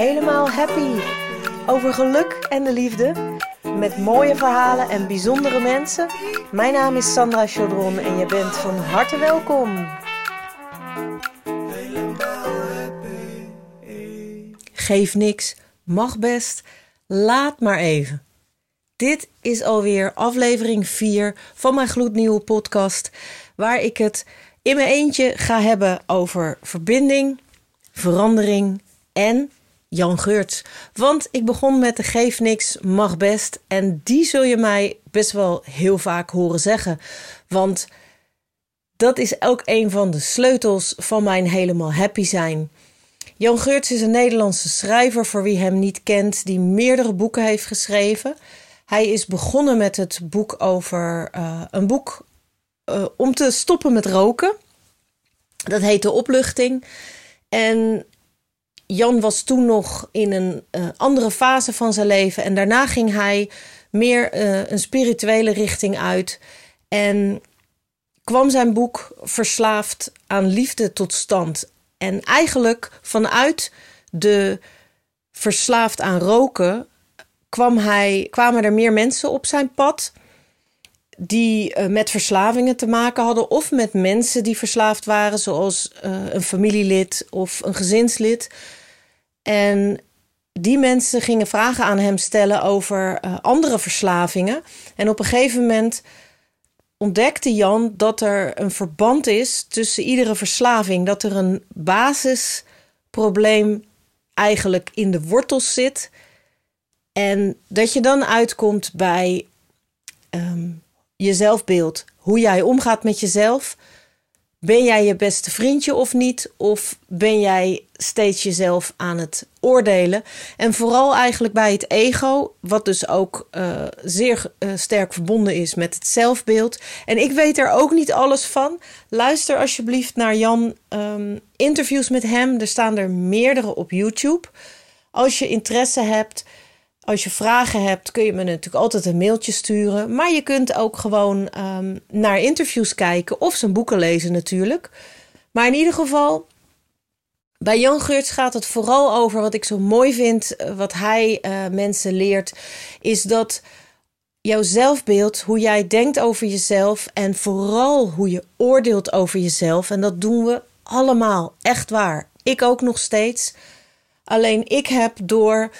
helemaal happy. Over geluk en de liefde. Met mooie verhalen en bijzondere mensen. Mijn naam is Sandra Chaudron en je bent van harte welkom. Geef niks, mag best, laat maar even. Dit is alweer aflevering 4 van mijn gloednieuwe podcast, waar ik het in mijn eentje ga hebben over verbinding, verandering en Jan Geurts. Want ik begon met de geef niks, mag best. En die zul je mij best wel heel vaak horen zeggen. Want dat is ook een van de sleutels van mijn helemaal happy zijn. Jan Geurts is een Nederlandse schrijver voor wie hem niet kent, die meerdere boeken heeft geschreven. Hij is begonnen met het boek over uh, een boek uh, om te stoppen met roken. Dat heet De Opluchting. En Jan was toen nog in een uh, andere fase van zijn leven. En daarna ging hij meer uh, een spirituele richting uit. En kwam zijn boek Verslaafd aan Liefde tot stand. En eigenlijk vanuit de Verslaafd aan roken kwam hij, kwamen er meer mensen op zijn pad die uh, met verslavingen te maken hadden of met mensen die verslaafd waren, zoals uh, een familielid of een gezinslid. En die mensen gingen vragen aan hem stellen over uh, andere verslavingen. En op een gegeven moment ontdekte Jan dat er een verband is tussen iedere verslaving, dat er een basisprobleem eigenlijk in de wortels zit. En dat je dan uitkomt bij um, je zelfbeeld. Hoe jij omgaat met jezelf. Ben jij je beste vriendje of niet? Of ben jij steeds jezelf aan het oordelen? En vooral eigenlijk bij het ego, wat dus ook uh, zeer uh, sterk verbonden is met het zelfbeeld. En ik weet er ook niet alles van. Luister alsjeblieft naar Jan um, interviews met hem. Er staan er meerdere op YouTube. Als je interesse hebt, als je vragen hebt, kun je me natuurlijk altijd een mailtje sturen. Maar je kunt ook gewoon um, naar interviews kijken of zijn boeken lezen natuurlijk. Maar in ieder geval, bij Jan Geurts gaat het vooral over wat ik zo mooi vind, eh, wat hij uh, mensen leert, is dat jouw zelfbeeld, hoe jij denkt over jezelf en vooral hoe je oordeelt over jezelf. En dat doen we allemaal, echt waar. Ik ook nog steeds. Alleen ik heb door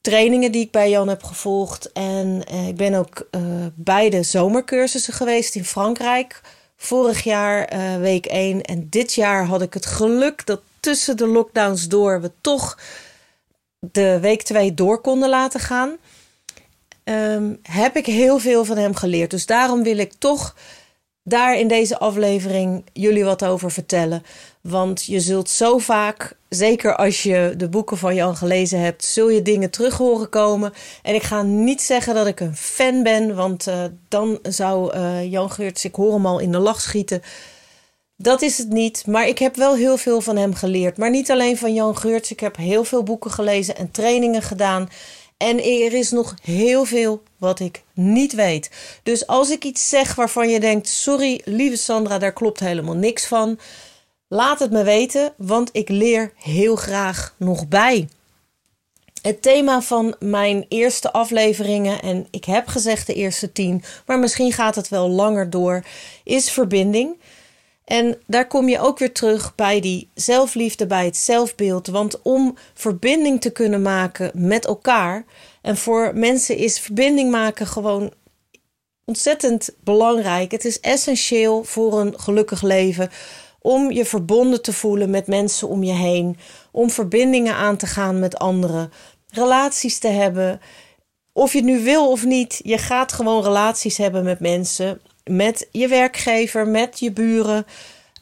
trainingen die ik bij Jan heb gevolgd. En uh, ik ben ook uh, bij de zomercursussen geweest in Frankrijk. Vorig jaar uh, week 1. En dit jaar had ik het geluk dat tussen de lockdowns door we toch de week 2 door konden laten gaan. Um, heb ik heel veel van hem geleerd. Dus daarom wil ik toch daar in deze aflevering jullie wat over vertellen. Want je zult zo vaak, zeker als je de boeken van Jan gelezen hebt, zul je dingen terug horen komen. En ik ga niet zeggen dat ik een fan ben, want uh, dan zou uh, Jan Geurts, ik hoor hem al in de lach schieten. Dat is het niet, maar ik heb wel heel veel van hem geleerd. Maar niet alleen van Jan Geurts, ik heb heel veel boeken gelezen en trainingen gedaan. En er is nog heel veel wat ik niet weet. Dus als ik iets zeg waarvan je denkt: sorry, lieve Sandra, daar klopt helemaal niks van. Laat het me weten, want ik leer heel graag nog bij. Het thema van mijn eerste afleveringen, en ik heb gezegd de eerste tien, maar misschien gaat het wel langer door, is verbinding. En daar kom je ook weer terug bij die zelfliefde, bij het zelfbeeld. Want om verbinding te kunnen maken met elkaar, en voor mensen is verbinding maken gewoon ontzettend belangrijk. Het is essentieel voor een gelukkig leven om je verbonden te voelen met mensen om je heen, om verbindingen aan te gaan met anderen, relaties te hebben. Of je het nu wil of niet, je gaat gewoon relaties hebben met mensen, met je werkgever, met je buren,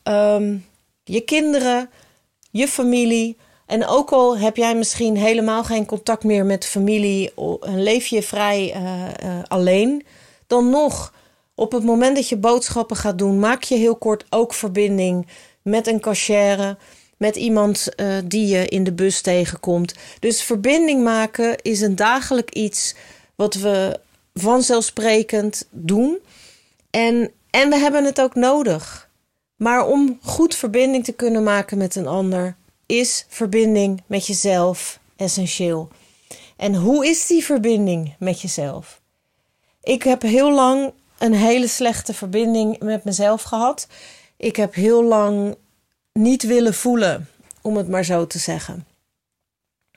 um, je kinderen, je familie. En ook al heb jij misschien helemaal geen contact meer met familie en leef je vrij uh, uh, alleen, dan nog op het moment dat je boodschappen gaat doen, maak je heel kort ook verbinding met een cashier, met iemand uh, die je in de bus tegenkomt. Dus verbinding maken is een dagelijk iets wat we vanzelfsprekend doen. En, en we hebben het ook nodig. Maar om goed verbinding te kunnen maken met een ander, is verbinding met jezelf essentieel. En hoe is die verbinding met jezelf? Ik heb heel lang een hele slechte verbinding met mezelf gehad. Ik heb heel lang niet willen voelen, om het maar zo te zeggen.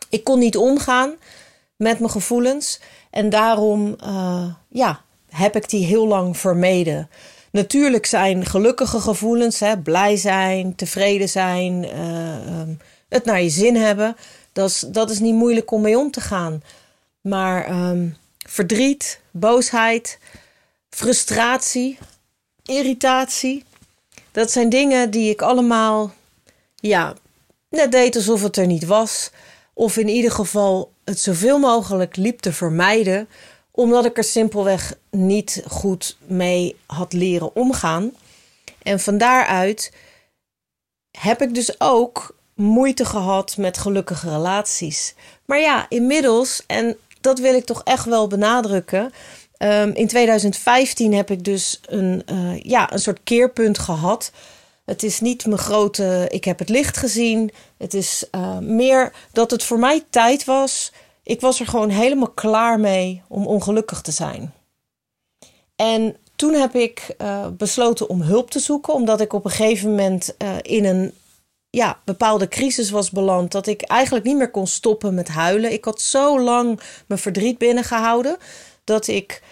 Ik kon niet omgaan met mijn gevoelens en daarom uh, ja, heb ik die heel lang vermeden. Natuurlijk zijn gelukkige gevoelens, hè, blij zijn, tevreden zijn, uh, het naar je zin hebben, dat is, dat is niet moeilijk om mee om te gaan. Maar um, verdriet, boosheid, frustratie, irritatie, dat zijn dingen die ik allemaal, ja, net deed alsof het er niet was. Of in ieder geval het zoveel mogelijk liep te vermijden, omdat ik er simpelweg niet goed mee had leren omgaan. En van daaruit heb ik dus ook moeite gehad met gelukkige relaties. Maar ja, inmiddels, en dat wil ik toch echt wel benadrukken. Um, in 2015 heb ik dus een, uh, ja, een soort keerpunt gehad. Het is niet mijn grote, ik heb het licht gezien. Het is uh, meer dat het voor mij tijd was. Ik was er gewoon helemaal klaar mee om ongelukkig te zijn. En toen heb ik uh, besloten om hulp te zoeken, omdat ik op een gegeven moment in een ja, bepaalde crisis was beland. Dat ik eigenlijk niet meer kon stoppen met huilen. Ik had zo lang mijn verdriet binnengehouden. Dat ik,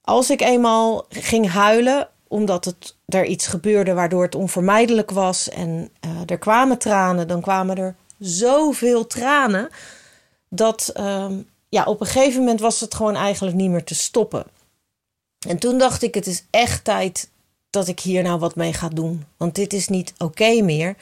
als ik eenmaal ging huilen, omdat het, er iets gebeurde waardoor het onvermijdelijk was. En uh, er kwamen tranen, dan kwamen er zoveel tranen. Dat uh, ja, op een gegeven moment was het gewoon eigenlijk niet meer te stoppen. En toen dacht ik, het is echt tijd dat ik hier nou wat mee ga doen. Want dit is niet oké meer.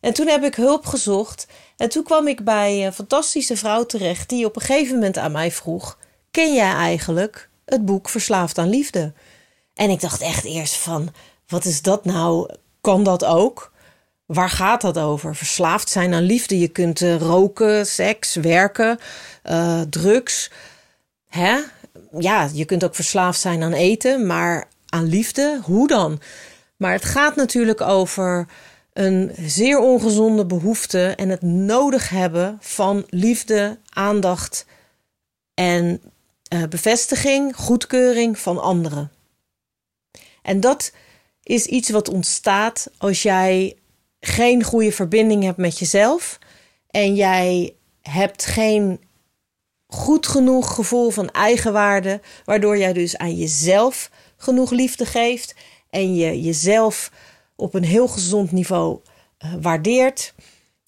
En toen heb ik hulp gezocht. En toen kwam ik bij een fantastische vrouw terecht die op een gegeven moment aan mij vroeg: Ken jij eigenlijk het boek Verslaafd aan Liefde? En ik dacht echt eerst van: wat is dat nou? Kan dat ook? Waar gaat dat over? Verslaafd zijn aan liefde. Je kunt uh, roken, seks, werken, uh, drugs. Hè? Ja, je kunt ook verslaafd zijn aan eten, maar aan liefde, hoe dan? Maar het gaat natuurlijk over een zeer ongezonde behoefte en het nodig hebben van liefde, aandacht en uh, bevestiging, goedkeuring van anderen. En dat is iets wat ontstaat als jij geen goede verbinding hebt met jezelf en jij hebt geen goed genoeg gevoel van eigenwaarde, waardoor jij dus aan jezelf genoeg liefde geeft en je jezelf op een heel gezond niveau uh, waardeert.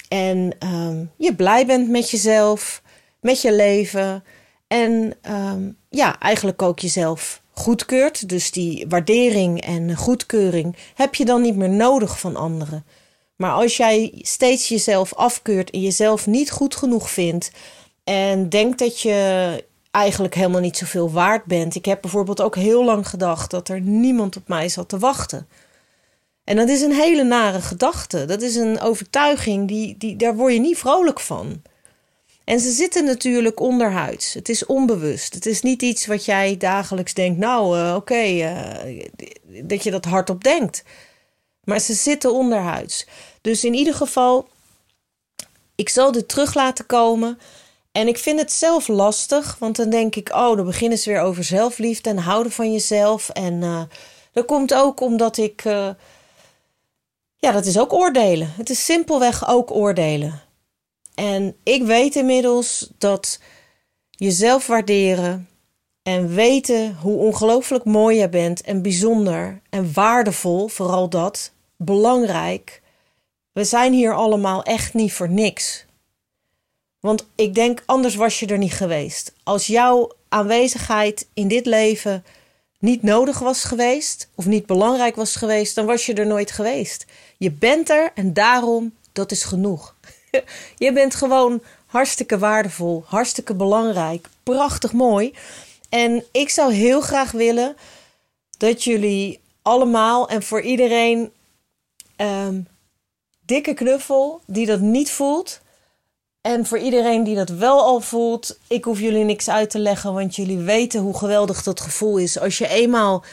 En um, je blij bent met jezelf, met je leven. En um, ja, eigenlijk ook jezelf goedkeurt. Dus die waardering en goedkeuring heb je dan niet meer nodig van anderen. Maar als jij steeds jezelf afkeurt en jezelf niet goed genoeg vindt. En denkt dat je eigenlijk helemaal niet zoveel waard bent. Ik heb bijvoorbeeld ook heel lang gedacht dat er niemand op mij zat te wachten. En dat is een hele nare gedachte. Dat is een overtuiging, die, die, daar word je niet vrolijk van. En ze zitten natuurlijk onderhuids. Het is onbewust. Het is niet iets wat jij dagelijks denkt, nou uh, oké, uh, dat je dat hardop denkt. Maar ze zitten onderhuids. Dus in ieder geval, ik zal dit terug laten komen. En ik vind het zelf lastig, want dan denk ik, oh, dan beginnen ze weer over zelfliefde en houden van jezelf. En uh, dat komt ook omdat ik ja, dat is ook oordelen. Het is simpelweg ook oordelen. En ik weet inmiddels dat jezelf waarderen en weten hoe ongelooflijk mooi je bent en bijzonder en waardevol, vooral dat, belangrijk. We zijn hier allemaal echt niet voor niks. Want ik denk, anders was je er niet geweest. Als jouw aanwezigheid in dit leven niet nodig was geweest of niet belangrijk was geweest, dan was je er nooit geweest. Je bent er en daarom, dat is genoeg. je bent gewoon hartstikke waardevol, hartstikke belangrijk, prachtig mooi. En ik zou heel graag willen dat jullie allemaal en voor iedereen um, dikke knuffel die dat niet voelt. En voor iedereen die dat wel al voelt, ik hoef jullie niks uit te leggen, want jullie weten hoe geweldig dat gevoel is. Als je eenmaal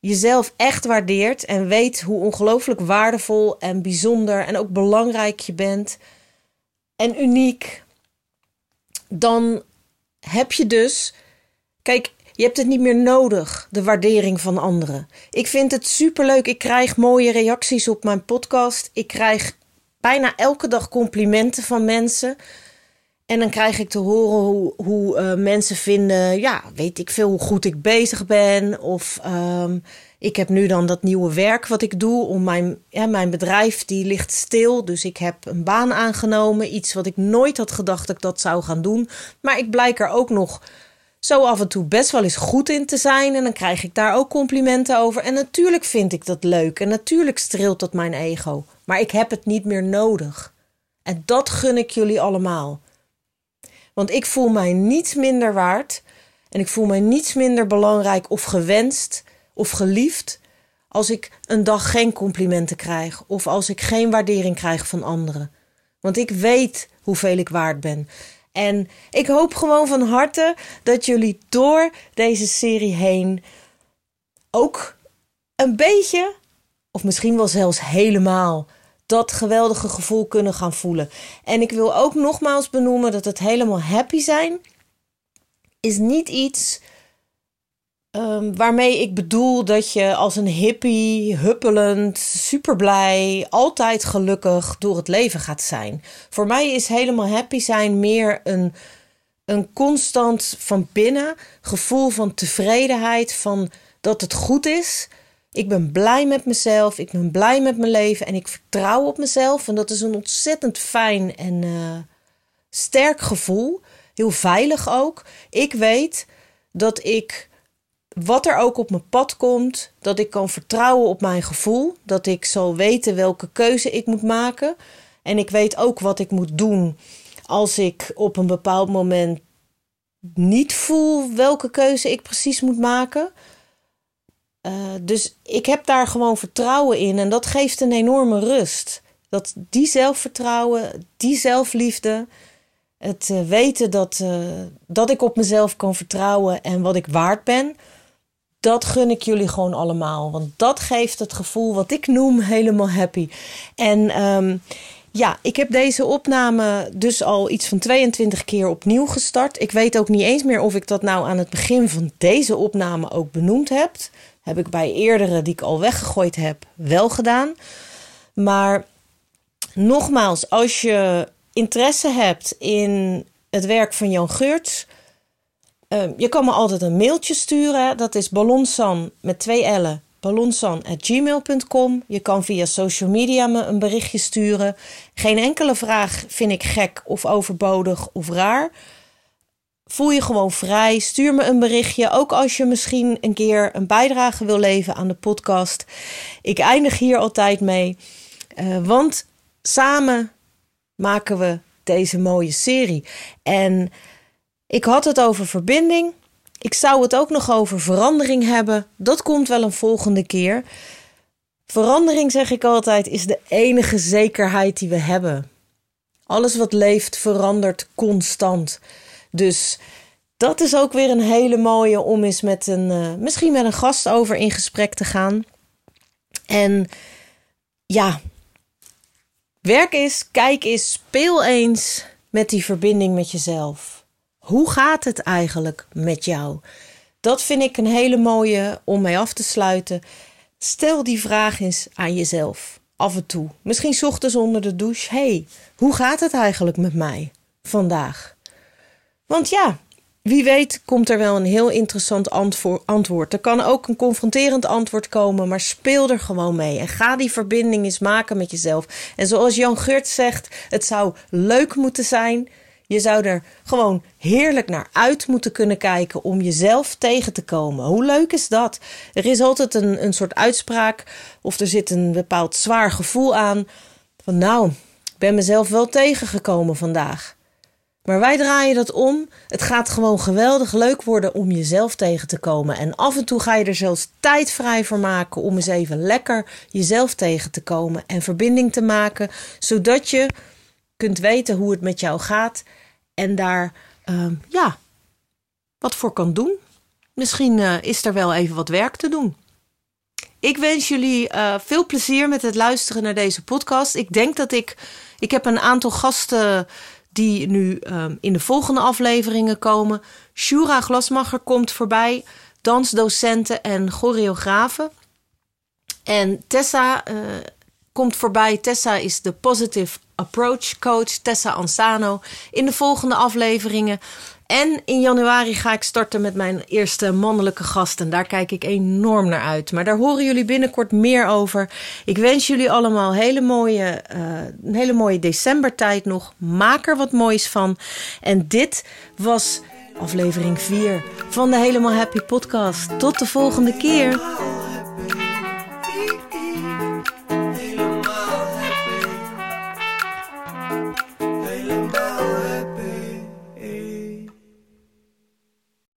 jezelf echt waardeert en weet hoe ongelooflijk waardevol en bijzonder en ook belangrijk je bent en uniek. dan heb je dus. Kijk, je hebt het niet meer nodig, de waardering van anderen. Ik vind het superleuk. Ik krijg mooie reacties op mijn podcast. Ik krijg bijna elke dag complimenten van mensen. En dan krijg ik te horen hoe, hoe uh, mensen vinden, ja, weet ik veel, hoe goed ik bezig ben. Of um, ik heb nu dan dat nieuwe werk wat ik doe. Om mijn, ja, mijn bedrijf die ligt stil. Dus ik heb een baan aangenomen. Iets wat ik nooit had gedacht dat ik dat zou gaan doen. Maar ik blijk er ook nog zo af en toe best wel eens goed in te zijn. En dan krijg ik daar ook complimenten over. En natuurlijk vind ik dat leuk. En natuurlijk streelt dat mijn ego. Maar ik heb het niet meer nodig. En dat gun ik jullie allemaal. Want ik voel mij niets minder waard. En ik voel mij niets minder belangrijk of gewenst of geliefd. Als ik een dag geen complimenten krijg. Of als ik geen waardering krijg van anderen. Want ik weet hoeveel ik waard ben. En ik hoop gewoon van harte dat jullie door deze serie heen ook een beetje, of misschien wel zelfs helemaal, dat geweldige gevoel kunnen gaan voelen. En ik wil ook nogmaals benoemen dat het helemaal happy zijn is niet iets um, waarmee ik bedoel dat je als een hippie, huppelend, superblij, altijd gelukkig door het leven gaat zijn. Voor mij is helemaal happy zijn meer een, een constant van binnen gevoel van tevredenheid, van dat het goed is. Ik ben blij met mezelf, ik ben blij met mijn leven en ik vertrouw op mezelf. En dat is een ontzettend fijn en uh, sterk gevoel. Heel veilig ook. Ik weet dat ik wat er ook op mijn pad komt, dat ik kan vertrouwen op mijn gevoel. Dat ik zal weten welke keuze ik moet maken. En ik weet ook wat ik moet doen als ik op een bepaald moment niet voel welke keuze ik precies moet maken. Uh, dus ik heb daar gewoon vertrouwen in en dat geeft een enorme rust. Dat die zelfvertrouwen, die zelfliefde, het uh, weten dat, uh, dat ik op mezelf kan vertrouwen en wat ik waard ben dat gun ik jullie gewoon allemaal. Want dat geeft het gevoel wat ik noem helemaal happy. En um, ja, ik heb deze opname dus al iets van 22 keer opnieuw gestart. Ik weet ook niet eens meer of ik dat nou aan het begin van deze opname ook benoemd heb. Heb ik bij eerdere die ik al weggegooid heb wel gedaan. Maar nogmaals, als je interesse hebt in het werk van Jan Geurts Ehm, je kan me altijd een mailtje sturen. Dat is ballonsan met twee L'en. ballonsan.gmail.com. Je kan via social media me een berichtje sturen. Geen enkele vraag vind ik gek of overbodig of raar. Voel je gewoon vrij. Stuur me een berichtje. Ook als je misschien een keer een bijdrage wil leveren aan de podcast. Ik eindig hier altijd mee. Uh, want samen maken we deze mooie serie. En ik had het over verbinding. Ik zou het ook nog over verandering hebben. Dat komt wel een volgende keer. Verandering, zeg ik altijd, is de enige zekerheid die we hebben. Alles wat leeft verandert constant. Dus dat is ook weer een hele mooie om eens met een, uh, misschien met een gast over in gesprek te gaan. En ja, werk eens, kijk eens, speel eens met die verbinding met jezelf. Hoe gaat het eigenlijk met jou? Dat vind ik een hele mooie om mee af te sluiten. Stel die vraag eens aan jezelf. Af en toe. Misschien ochtends onder de douche. hey, hoe gaat het eigenlijk met mij vandaag? Want ja, wie weet komt er wel een heel interessant antwoord. Er kan ook een confronterend antwoord komen, maar speel er gewoon mee. En ga die verbinding eens maken met jezelf. En zoals Jan Geurt zegt, het zou leuk moeten zijn je zou er gewoon heerlijk naar uit moeten kunnen kijken om jezelf tegen te komen. Hoe leuk is dat? Er is altijd een, een soort uitspraak of er zit een bepaald zwaar gevoel aan. Van nou, ik ben mezelf wel tegengekomen vandaag. Maar wij draaien dat om. Het gaat gewoon geweldig leuk worden om jezelf tegen te komen. En af en toe ga je er zelfs tijd vrij voor maken om eens even lekker jezelf tegen te komen en verbinding te maken, zodat je kunt weten hoe het met jou gaat en daar ehm, ja, wat voor kan doen. Misschien uh, is er wel even wat werk te doen. Ik wens jullie uh, veel plezier met het luisteren naar deze podcast. Ik denk dat ik. Ik heb een aantal gasten die nu ehm, in de volgende afleveringen komen. Shura Glasmacher komt voorbij, dansdocenten en choreografen. En Tessa uh, komt voorbij. Tessa is de Positive Approach Coach, Tessa Ansano, in de volgende afleveringen. En in januari ga ik starten met mijn eerste mannelijke gast. En daar kijk ik enorm naar uit. Maar daar horen jullie binnenkort meer over. Ik wens jullie allemaal hele mooie, uh, een hele mooie decembertijd nog. Maak er wat moois van. En dit was aflevering 4 van de Helemaal Happy podcast. Tot de volgende keer.